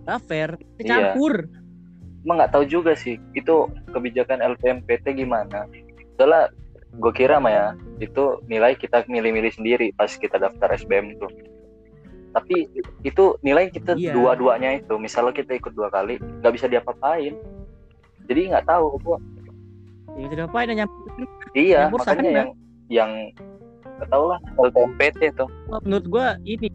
Speaker 1: gak fair
Speaker 3: Iya.
Speaker 1: dicampur
Speaker 3: emang nggak tahu juga sih itu kebijakan LPMPT gimana soalnya gue kira mah ya itu nilai kita milih-milih sendiri pas kita daftar SBM tuh tapi itu nilai kita
Speaker 1: Iya.
Speaker 3: dua-duanya itu misalnya kita ikut dua kali nggak bisa diapa-apain jadi nggak tahu gua
Speaker 1: Ya tidak apa yang
Speaker 3: Iya, makanya
Speaker 1: sana.
Speaker 3: yang yang gak tau lah LTMPT tuh.
Speaker 1: menurut gua ini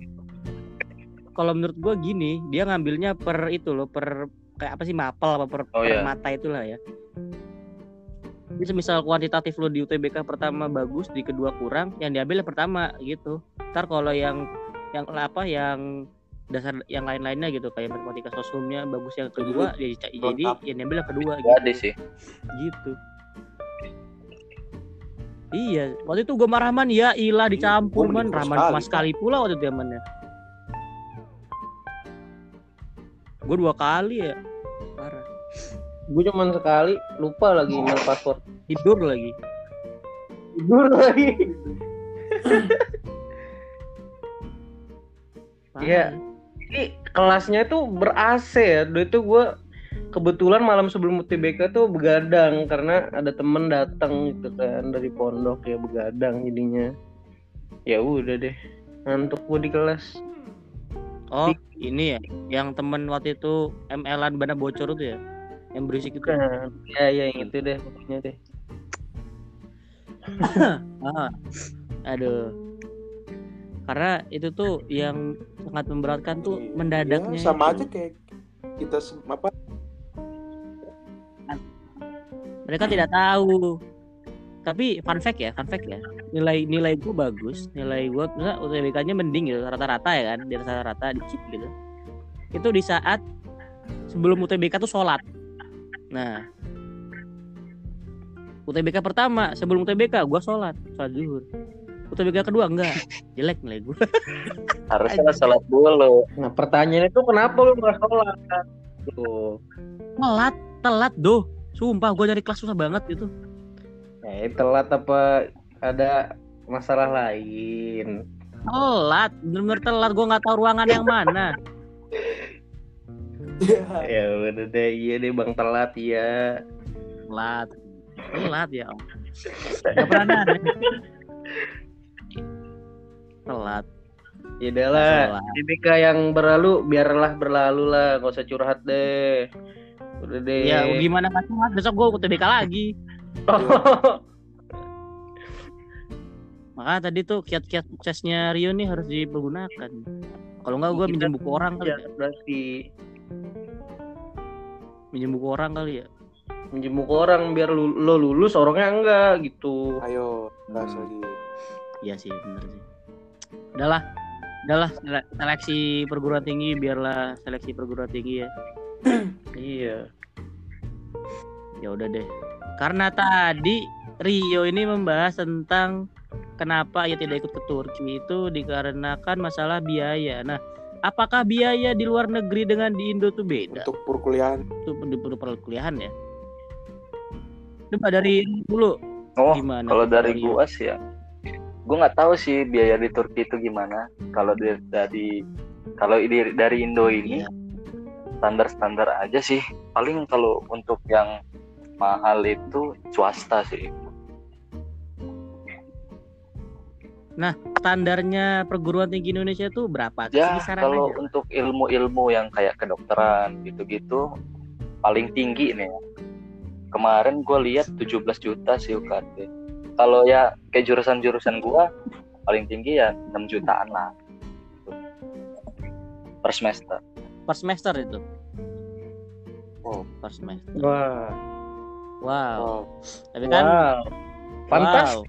Speaker 1: kalau menurut gua gini dia ngambilnya per itu loh per kayak apa sih mapel apa per,
Speaker 3: Oh,
Speaker 1: per
Speaker 3: iya.
Speaker 1: mata itulah ya jadi misal kuantitatif lo di UTBK pertama bagus di kedua kurang yang diambil yang pertama gitu. Ntar kalau yang yang apa yang dasar yang lain-lainnya gitu kayak matematika sosumnya bagus yang kedua jadi jadi yang diambil yang kedua gitu.
Speaker 3: ada sih.
Speaker 1: gitu. Iya, waktu itu gue marah man, ya ilah dicampur
Speaker 2: Gua
Speaker 1: man,
Speaker 2: mending
Speaker 1: Rahman
Speaker 2: sekali,
Speaker 1: cuma sekali pula waktu itu zamannya. Gue dua kali ya, parah.
Speaker 4: Gue cuman sekali lupa lagi email password.
Speaker 1: Tidur lagi.
Speaker 4: Tidur lagi. Iya. Ini kelasnya tuh ber AC ya. Dulu itu gue kebetulan malam sebelum UTBK tuh begadang karena ada temen datang gitu kan dari pondok ya begadang jadinya. Ya udah deh. Ngantuk gue di kelas.
Speaker 1: Oh, ini ya, yang temen waktu itu ML-an bana bocor itu ya, yang berisik itu.
Speaker 4: Kan. Ya ya yang itu deh pokoknya deh.
Speaker 1: Ah, aduh. Karena itu tuh yang sangat memberatkan tuh
Speaker 2: Iya,
Speaker 1: mendadaknya.
Speaker 2: sama
Speaker 1: itu.
Speaker 2: aja kayak kita apa
Speaker 1: mereka tidak tahu tapi fun fact ya fun fact ya nilai nilai gue bagus nilai gue misalnya UTBK-nya mending gitu rata-rata ya kan di rata-rata dikit gitu itu di saat sebelum UTBK tuh sholat nah UTBK pertama sebelum UTBK gue sholat sholat zuhur UTBK kedua enggak jelek nilai gue
Speaker 3: Harusnya sholat dulu.
Speaker 4: Nah pertanyaannya tuh kenapa lu nggak sholat? Tuh.
Speaker 1: telat telat doh sumpah gue nyari kelas susah banget gitu
Speaker 4: Eh telat apa ada masalah lain?
Speaker 1: telat bener-bener telat gue nggak tahu ruangan yang mana
Speaker 4: Ya udah deh, iya deh bang telat ya.
Speaker 1: telat. Telat ya om Gak pernah telat.
Speaker 4: Ya udahlah,
Speaker 1: Telat.
Speaker 4: TBK yang berlalu biarlah berlalu lah, gak usah curhat deh. Udah deh.
Speaker 1: ya gimana nggak telat besok gue UTBK lagi. Makanya tadi tuh kiat-kiat suksesnya Rio nih harus dipergunakan. Kalau nggak gue minjem buku orang kali
Speaker 4: ya,
Speaker 1: ya.
Speaker 4: berarti
Speaker 1: minjem buku orang kali ya
Speaker 4: minjem buku orang biar lu, lo lulus orangnya enggak gitu.
Speaker 2: ayo
Speaker 1: Hmm.
Speaker 2: lagi
Speaker 1: iya sih bener sih udahlah udahlah sele- seleksi perguruan tinggi biarlah seleksi perguruan tinggi ya
Speaker 4: Iya.
Speaker 1: ya udah deh karena tadi Rio ini membahas tentang kenapa ia tidak ikut ke Turki itu dikarenakan masalah biaya nah apakah biaya di luar negeri dengan di Indo tuh beda
Speaker 2: untuk perkuliahan
Speaker 1: itu perlu perlu perkuliahan ya coba dari dulu
Speaker 3: Oh,
Speaker 1: gimana
Speaker 3: kalau dari
Speaker 1: Rio?
Speaker 3: gua sih ya, gua nggak tahu sih biaya di Turki itu gimana. Kalau dari dari kalau di- dari Indo ini
Speaker 1: Iya.
Speaker 3: standar-standar aja sih. Paling kalau untuk yang mahal itu swasta sih.
Speaker 1: Standarnya perguruan tinggi Indonesia itu berapa
Speaker 3: Ya kalau
Speaker 1: aja.
Speaker 3: untuk ilmu-ilmu yang kayak kedokteran gitu-gitu paling tinggi nih. ya. Kemarin gue lihat 17 juta sih UKT. Kalau ya kayak jurusan-jurusan gua paling tinggi ya 6 jutaan lah. Per semester.
Speaker 1: per semester itu
Speaker 2: Oh.
Speaker 1: per semester
Speaker 4: Wah.
Speaker 1: wow
Speaker 2: wow
Speaker 1: tapi kan
Speaker 4: Wow. Fantas.
Speaker 1: wow,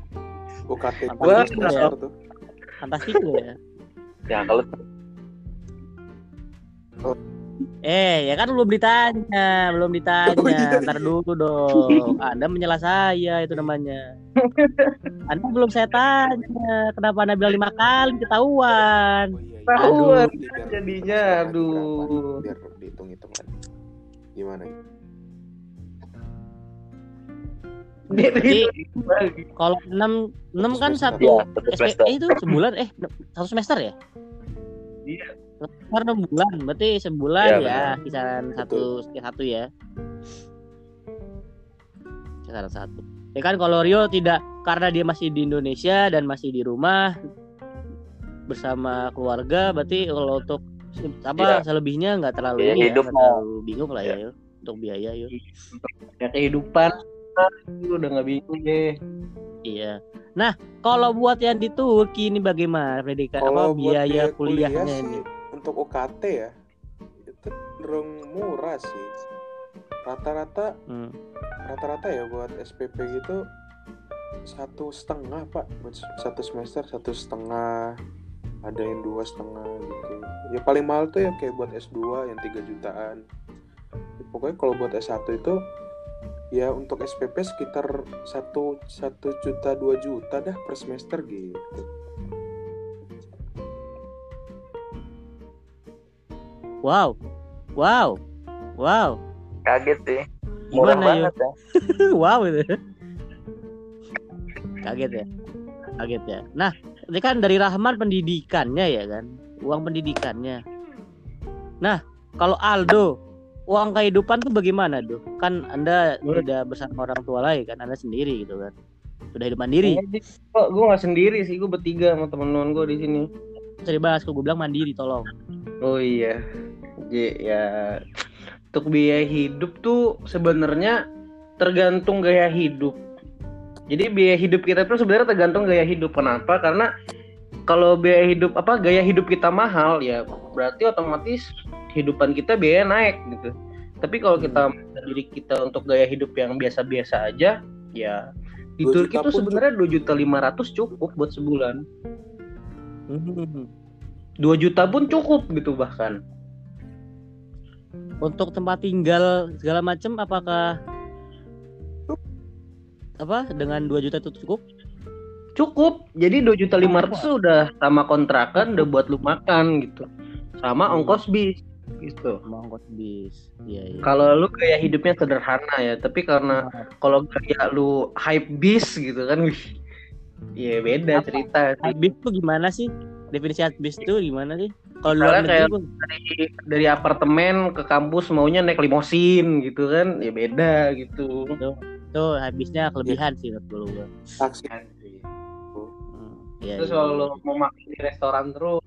Speaker 2: UKT
Speaker 1: ya.
Speaker 2: semester tuh
Speaker 1: tuh ya
Speaker 3: Ya kalau
Speaker 1: Eh, ya kan belum ditanya, belum ditanya.
Speaker 2: Oh, iya,
Speaker 1: Ntar dulu dong. Anda menyela saya itu namanya. Anda belum saya tanya, kenapa Anda bilang lima kali ketahuan?
Speaker 2: oh iya, iya.
Speaker 4: Tahuan
Speaker 2: Jadi biar-
Speaker 4: jadinya,
Speaker 2: biar-
Speaker 4: aduh.
Speaker 2: biar dihitung-hitung kan gimana
Speaker 1: Jadi kalau enam enam kan
Speaker 2: semester.
Speaker 1: satu
Speaker 3: ya satu semester.
Speaker 1: eh, itu sebulan eh satu semester ya?
Speaker 4: Iya.
Speaker 1: Semester enam bulan, berarti sebulan
Speaker 3: Iya,
Speaker 1: ya,
Speaker 3: benar.
Speaker 1: kisaran satu satu ya. Kisaran satu. Ya kan kalau Rio tidak karena dia masih di Indonesia dan masih di rumah bersama keluarga, berarti kalau untuk apa selebihnya nggak terlalu ini ya,
Speaker 3: hidup mah.
Speaker 1: terlalu bingung lah ya, Yo, untuk biaya yuk.
Speaker 4: Ya kehidupan Lu udah nggak bingung deh.
Speaker 1: Iya. Nah, kalau buat yang di Turki ini bagaimana pendidikan apa biaya
Speaker 2: kuliah
Speaker 1: kuliahnya
Speaker 2: sih
Speaker 1: ini?
Speaker 2: untuk UKT ya itu cenderung murah sih. Rata-rata
Speaker 1: Hmm.
Speaker 2: rata-rata ya buat SPP gitu satu setengah pak buat satu semester satu setengah ada yang dua setengah gitu ya paling mahal tuh ya kayak buat S2 yang 3 jutaan Ya, pokoknya kalau buat S1 itu ya untuk SPP sekitar satu satu juta dua juta dah per semester gitu
Speaker 1: Wow. Wow. Wow.
Speaker 3: Kaget sih. Murah
Speaker 1: Gimana ya?
Speaker 3: banget ya.
Speaker 1: wow itu. Kaget ya. Kaget ya. Nah, ini kan dari Rahman pendidikannya ya kan. Uang pendidikannya. Nah, kalau Aldo uang kehidupan tuh bagaimana, Duh? Kan Anda
Speaker 4: Menurut-
Speaker 1: tidak bersama orang tua lagi kan, Anda sendiri gitu kan. Sudah hidup mandiri.
Speaker 4: Kok gue nggak sendiri sih, gue bertiga sama temen-temen gue di sini.
Speaker 1: Bisa dibahas kok gue bilang mandiri tolong.
Speaker 4: Oh iya, J- ya untuk biaya hidup tuh sebenarnya tergantung gaya hidup. Jadi biaya hidup kita tuh sebenarnya tergantung gaya hidup. Kenapa? Karena kalau biaya hidup apa gaya hidup kita mahal ya berarti otomatis kehidupan kita biaya naik gitu. Tapi kalau kita memaksa diri kita untuk gaya hidup yang biasa-biasa aja, ya di
Speaker 2: Dua
Speaker 4: Turki
Speaker 2: pun
Speaker 4: sebenarnya dua juta lima ratus cukup buat sebulan.
Speaker 1: Hmm.
Speaker 4: 2 juta pun cukup gitu bahkan.
Speaker 1: Untuk tempat tinggal segala macam apakah apa dengan 2 juta itu cukup?
Speaker 4: Cukup. Jadi 2 juta 500 tuh udah sama kontrakan udah buat lu makan gitu. Sama
Speaker 1: Hmm.
Speaker 4: ongkos bis gitu.
Speaker 1: Mau ongkos bis. Iya, iya.
Speaker 4: Kalau lu gaya hidupnya sederhana ya, tapi karena kalau gaya lu hype bis gitu kan wih. Iya beda
Speaker 1: Apa?
Speaker 4: cerita sih.
Speaker 1: Habis tuh gimana sih? Definisi habis itu gimana sih? Kalau luar negeri
Speaker 4: kayak-
Speaker 1: gua-
Speaker 4: Dari, dari apartemen ke kampus maunya naik limosin gitu kan, ya beda gitu.
Speaker 1: tuh habisnya kelebihan sih menurut gua.
Speaker 2: taksi
Speaker 1: Hmm, iya,
Speaker 4: Terus
Speaker 1: iya.
Speaker 4: kalau lu mau makan di restoran terus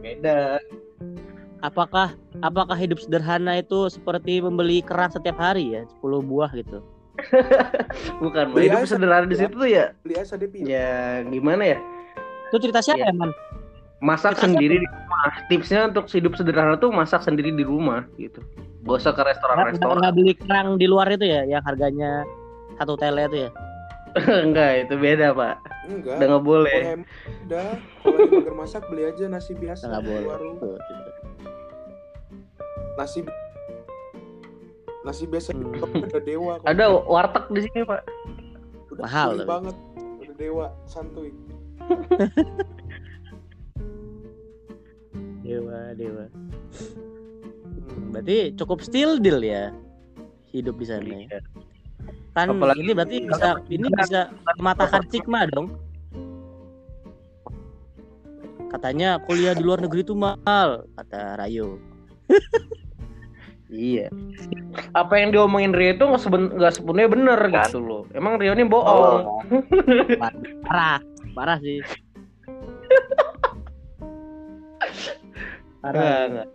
Speaker 4: beda.
Speaker 1: apakah apakah hidup sederhana itu seperti membeli kerang setiap hari ya 10 buah gitu
Speaker 4: Bukan,
Speaker 2: Beli
Speaker 4: hidup sederhana di
Speaker 2: ya.
Speaker 4: situ tuh ya,
Speaker 2: beli aja
Speaker 4: ya gimana ya?
Speaker 1: itu cerita siapa
Speaker 4: Iya.
Speaker 1: ya man
Speaker 4: masak
Speaker 1: Kita
Speaker 4: sendiri di rumah. Tipsnya untuk hidup sederhana tuh masak sendiri di rumah gitu. Gak usah ke
Speaker 1: nggak
Speaker 4: restoran-restoran.
Speaker 1: nggak beli kerang di luar itu ya yang harganya satu tele itu ya
Speaker 4: Enggak, itu beda pak.
Speaker 2: Enggak
Speaker 4: Udah nggak boleh.
Speaker 2: Em- udah kalau mager masak beli aja nasi biasa
Speaker 1: nggak
Speaker 2: di
Speaker 1: boleh
Speaker 2: warung nasi nasi biasa
Speaker 1: Hmm.
Speaker 2: udah dewa kok.
Speaker 4: Ada warteg di sini pak.
Speaker 2: udah
Speaker 1: mahal tapi.
Speaker 2: banget udah dewa santuy
Speaker 1: dewa dewa Hmm, berarti cukup still deal ya hidup di sana ya. Kan
Speaker 4: Apalagi-
Speaker 1: ini berarti bisa ini bisa mematahkan stigma dong katanya kuliah di luar negeri itu mahal kata Rayo
Speaker 4: Iya. Apa yang diomongin Rio itu nggak seben- nggak sepenuhnya bener
Speaker 3: Kan?
Speaker 4: gitu loh. Emang Rio ini bohong.
Speaker 3: Oh,
Speaker 1: parah parah sih parah
Speaker 4: nggak.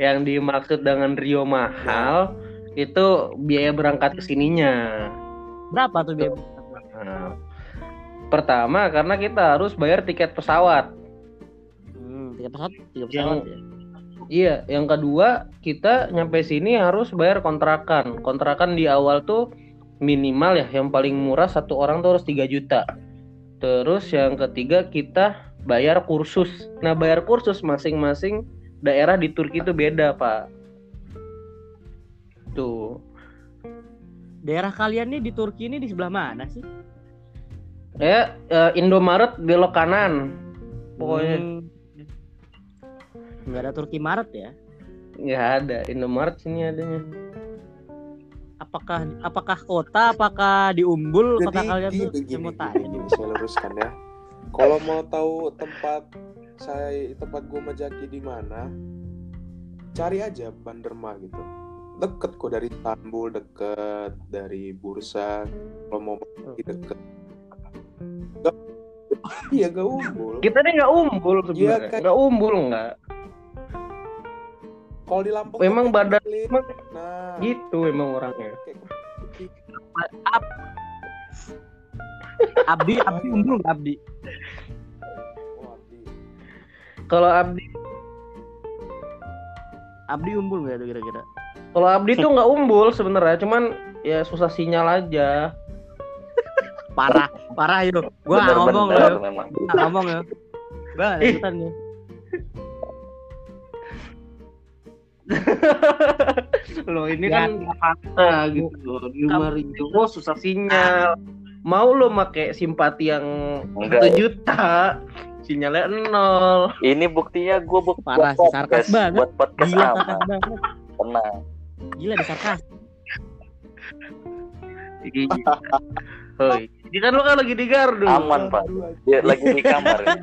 Speaker 4: Yang dimaksud dengan Rio mahal itu biaya berangkat ke sininya.
Speaker 1: berapa tuh biaya
Speaker 4: Nah, pertama karena kita harus bayar tiket pesawat.
Speaker 1: hmm, tiga pesawat tiga pesawat ya
Speaker 4: Iya, yang kedua kita nyampe sini harus bayar kontrakan. Kontrakan di awal tuh minimal ya, yang paling murah satu orang tuh harus 3 juta. Terus yang ketiga kita bayar kursus. Nah, bayar kursus masing-masing daerah di Turki itu beda, Pak. Tuh.
Speaker 1: daerah kalian nih di Turki ini di sebelah mana sih
Speaker 4: Ya, eh, Indomaret belok kanan. Pokoknya
Speaker 1: Hmm. nggak ada Turki Maret ya
Speaker 4: nggak ada Indomaret sini adanya.
Speaker 1: apakah apakah kota apakah di Umbul kota
Speaker 2: jadi
Speaker 1: kalian
Speaker 2: gini,
Speaker 1: tuh
Speaker 2: gini,
Speaker 1: saya mau
Speaker 2: gini,
Speaker 1: tanya
Speaker 2: gini, saya luruskan ya kalau mau tahu tempat saya tempat gue menjaki di mana cari aja Banderma gitu deket kok dari Istanbul deket dari Bursa kalau mau pergi deket Gak, iya gak umbul
Speaker 4: Kita nih nggak umbul
Speaker 2: Iya,
Speaker 4: sebenarnya.
Speaker 2: kayak-
Speaker 4: Nggak umbul nggak.
Speaker 2: kalau di Lampung
Speaker 4: Emang
Speaker 2: tuh kayak
Speaker 4: badan- emang
Speaker 2: nah
Speaker 4: Gitu emang orangnya.
Speaker 1: Ab Abdi Abdi unggul nggak Abdi
Speaker 2: Oh, Abdi.
Speaker 4: Kalau Abdi,
Speaker 1: Abdi unggul nggak tuh kira-kira
Speaker 4: kalau Abdi tuh nggak umbul sebenarnya, cuman ya susah sinyal aja.
Speaker 1: parah parah yuk gua
Speaker 3: Bener,
Speaker 1: ngomong
Speaker 3: bener,
Speaker 1: loh
Speaker 3: memang.
Speaker 1: Ngomong ya
Speaker 4: Ih.
Speaker 1: ikutan ya
Speaker 4: Loh ini
Speaker 1: Ya.
Speaker 4: kan fakta gitu loh. Di rumah Ringo oh, susah sinyal. Mau lo make simpati yang satu juta, sinyalnya nol.
Speaker 3: Ini buktinya gue buat
Speaker 1: Parah sih, sarkas banget.
Speaker 3: Buat podcast
Speaker 1: gila
Speaker 3: aman.
Speaker 1: sarkas banget
Speaker 3: Tenang.
Speaker 1: Gila di sarkas.
Speaker 4: Hoi. Ini kan lo kan lagi di gardu.
Speaker 3: Aman pak. Dia lagi di kamar. ya.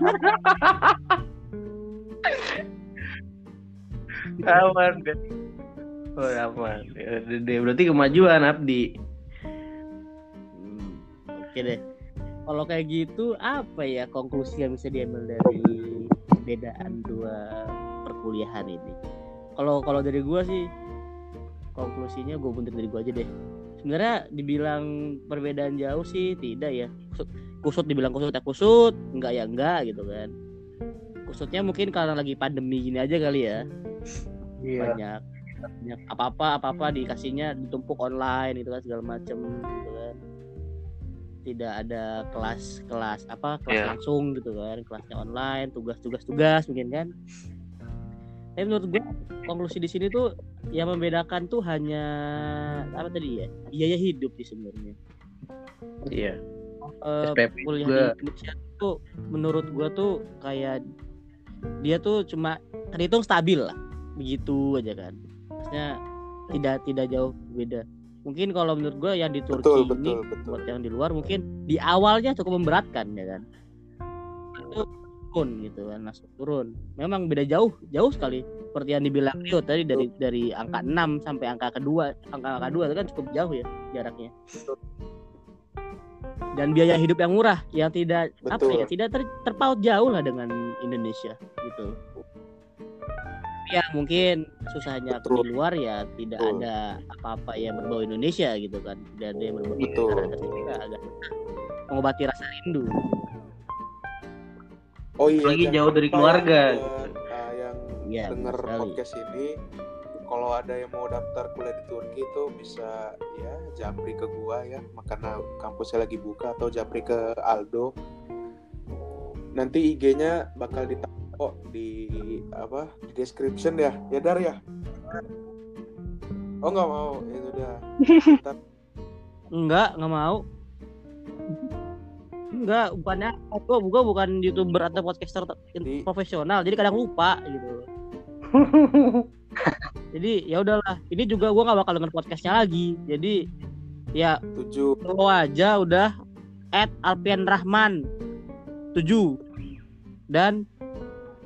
Speaker 4: Aman deh. Oh, aman. Berarti kemajuan Abdi.
Speaker 1: Oke deh kalau kayak gitu apa ya konklusi yang bisa diambil dari perbedaan dua perkuliahan ini kalau kalau dari gua sih konklusinya gue buntir dari gua aja deh. Sebenarnya dibilang perbedaan jauh sih tidak ya. Kusut, kusut dibilang kusut ya kusut enggak ya enggak gitu kan. Kusutnya mungkin karena lagi pandemi gini aja kali ya. Banyak banyak apa apa apa apa dikasihnya ditumpuk online gitu kan segala macem gitu kan. Tidak ada kelas kelas apa kelas
Speaker 3: Iya.
Speaker 1: langsung gitu kan kelasnya online tugas tugas tugas mungkin kan tapi menurut gue konklusi di sini tuh yang membedakan tuh hanya apa tadi ya biaya hidup sih sebenarnya
Speaker 4: Iya.
Speaker 1: Eh,
Speaker 4: SPP
Speaker 1: kuliah
Speaker 4: juga.
Speaker 1: di Indonesia tuh menurut gua tuh kayak dia tuh cuma terhitung stabil lah begitu aja kan maksudnya tidak tidak jauh beda mungkin kalau menurut gua yang di Turki
Speaker 2: Betul,
Speaker 1: ini
Speaker 2: betul, betul.
Speaker 1: buat yang di luar mungkin di awalnya cukup memberatkan ya kan itu turun gitu kan langsung turun memang beda jauh jauh sekali seperti yang dibilang Rio tadi dari dari angka 6 sampai angka kedua angka angka dua itu kan cukup jauh ya jaraknya dan biaya hidup yang murah yang tidak apa
Speaker 2: Betul.
Speaker 1: ya tidak ter- terpaut jauh lah dengan Indonesia gitu ya mungkin susahnya
Speaker 2: Betul.
Speaker 1: di luar ya tidak
Speaker 2: Betul.
Speaker 1: ada apa-apa yang berbau Indonesia gitu kan tidak ada yang berbau
Speaker 2: Betul.
Speaker 1: Indonesia agak mengobati rasa rindu
Speaker 2: Oh iya. Jangan
Speaker 4: jauh dari keluarga,
Speaker 2: ya,
Speaker 4: gitu.
Speaker 2: buat, uh, yang
Speaker 1: Iya,
Speaker 2: denger
Speaker 1: sekali.
Speaker 2: podcast ini, kalau ada yang mau daftar kuliah di Turki itu bisa ya japri ke gua ya, karena kampusnya lagi buka atau japri ke Aldo. Nanti IG-nya bakal ditaruh di apa di description ya, ya Dar ya. Oh nggak mau, ya sudah. Ntar
Speaker 1: enggak nggak mau enggak bukannya gua gua bukan youtuber atau podcaster te-
Speaker 2: Di-
Speaker 1: profesional jadi kadang lupa gitu jadi ya udahlah ini juga gua nggak bakal denger podcastnya lagi jadi ya
Speaker 2: tujuh.
Speaker 1: follow aja udah at Alpian Rahman 7 dan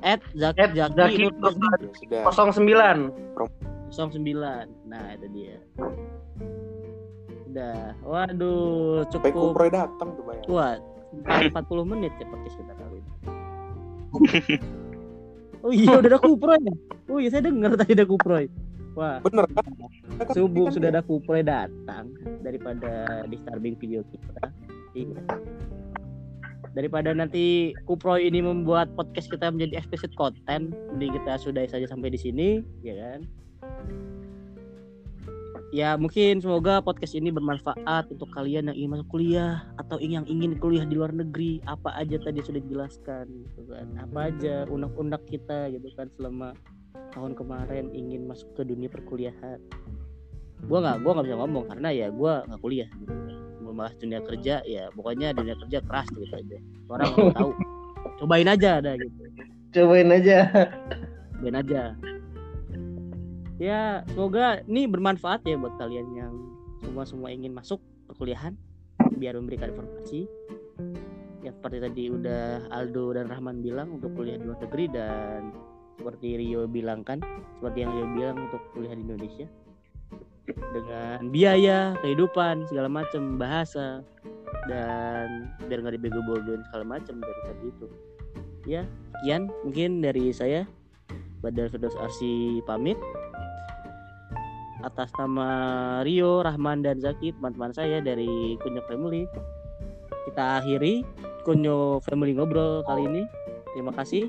Speaker 1: at Zaki
Speaker 4: At
Speaker 1: Zaki
Speaker 2: Ya sudah.
Speaker 4: 09.
Speaker 1: 09 nah itu dia udah waduh
Speaker 2: Sampai
Speaker 1: cukup
Speaker 2: datang tuh bayang.
Speaker 1: kuat 40 menit ya podcast kita kali ini. Oh iya udah ada kuproy ya? Oh iya saya dengar tadi ada kuproy. Wah.
Speaker 2: Bener kan? Kan
Speaker 1: subuh
Speaker 2: kan
Speaker 1: sudah ada kuproy datang daripada disturbing video kita. Iya. Daripada nanti kuproy ini membuat podcast kita menjadi explicit content jadi kita sudahi saja sampai di sini ya kan ya mungkin semoga podcast ini bermanfaat untuk kalian yang ingin masuk kuliah atau yang ingin kuliah di luar negeri. Apa aja tadi sudah dijelaskan gitu kan. Apa aja unek-unek kita gitu kan selama tahun kemarin ingin masuk ke dunia perkuliahan. Gua nggak gua nggak bisa ngomong karena ya gua nggak kuliah gitu mau bahas dunia kerja ya pokoknya dunia kerja keras gitu aja. Orang nggak tahu cobain aja ada gitu.
Speaker 4: Cobain aja.
Speaker 1: cobain aja ya semoga ini bermanfaat ya buat kalian yang semua semua ingin masuk perkuliahan biar memberikan informasi. Yang seperti tadi udah Aldo dan Rahman bilang untuk kuliah di luar negeri dan seperti Rio bilang kan seperti yang Rio bilang untuk kuliah di Indonesia. Dengan biaya kehidupan segala macam bahasa dan biar nggak dibego-begoin segala macam dari tadi itu. Ya sekian mungkin dari saya. Badar Firdaus Arsi pamit atas nama Rio, Rahman dan Zaki teman-teman saya dari Kunyo Family. Kita akhiri Kunyo Family ngobrol kali ini. Terima kasih.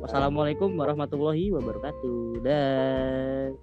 Speaker 1: Wassalamualaikum warahmatullahi wabarakatuh. Dan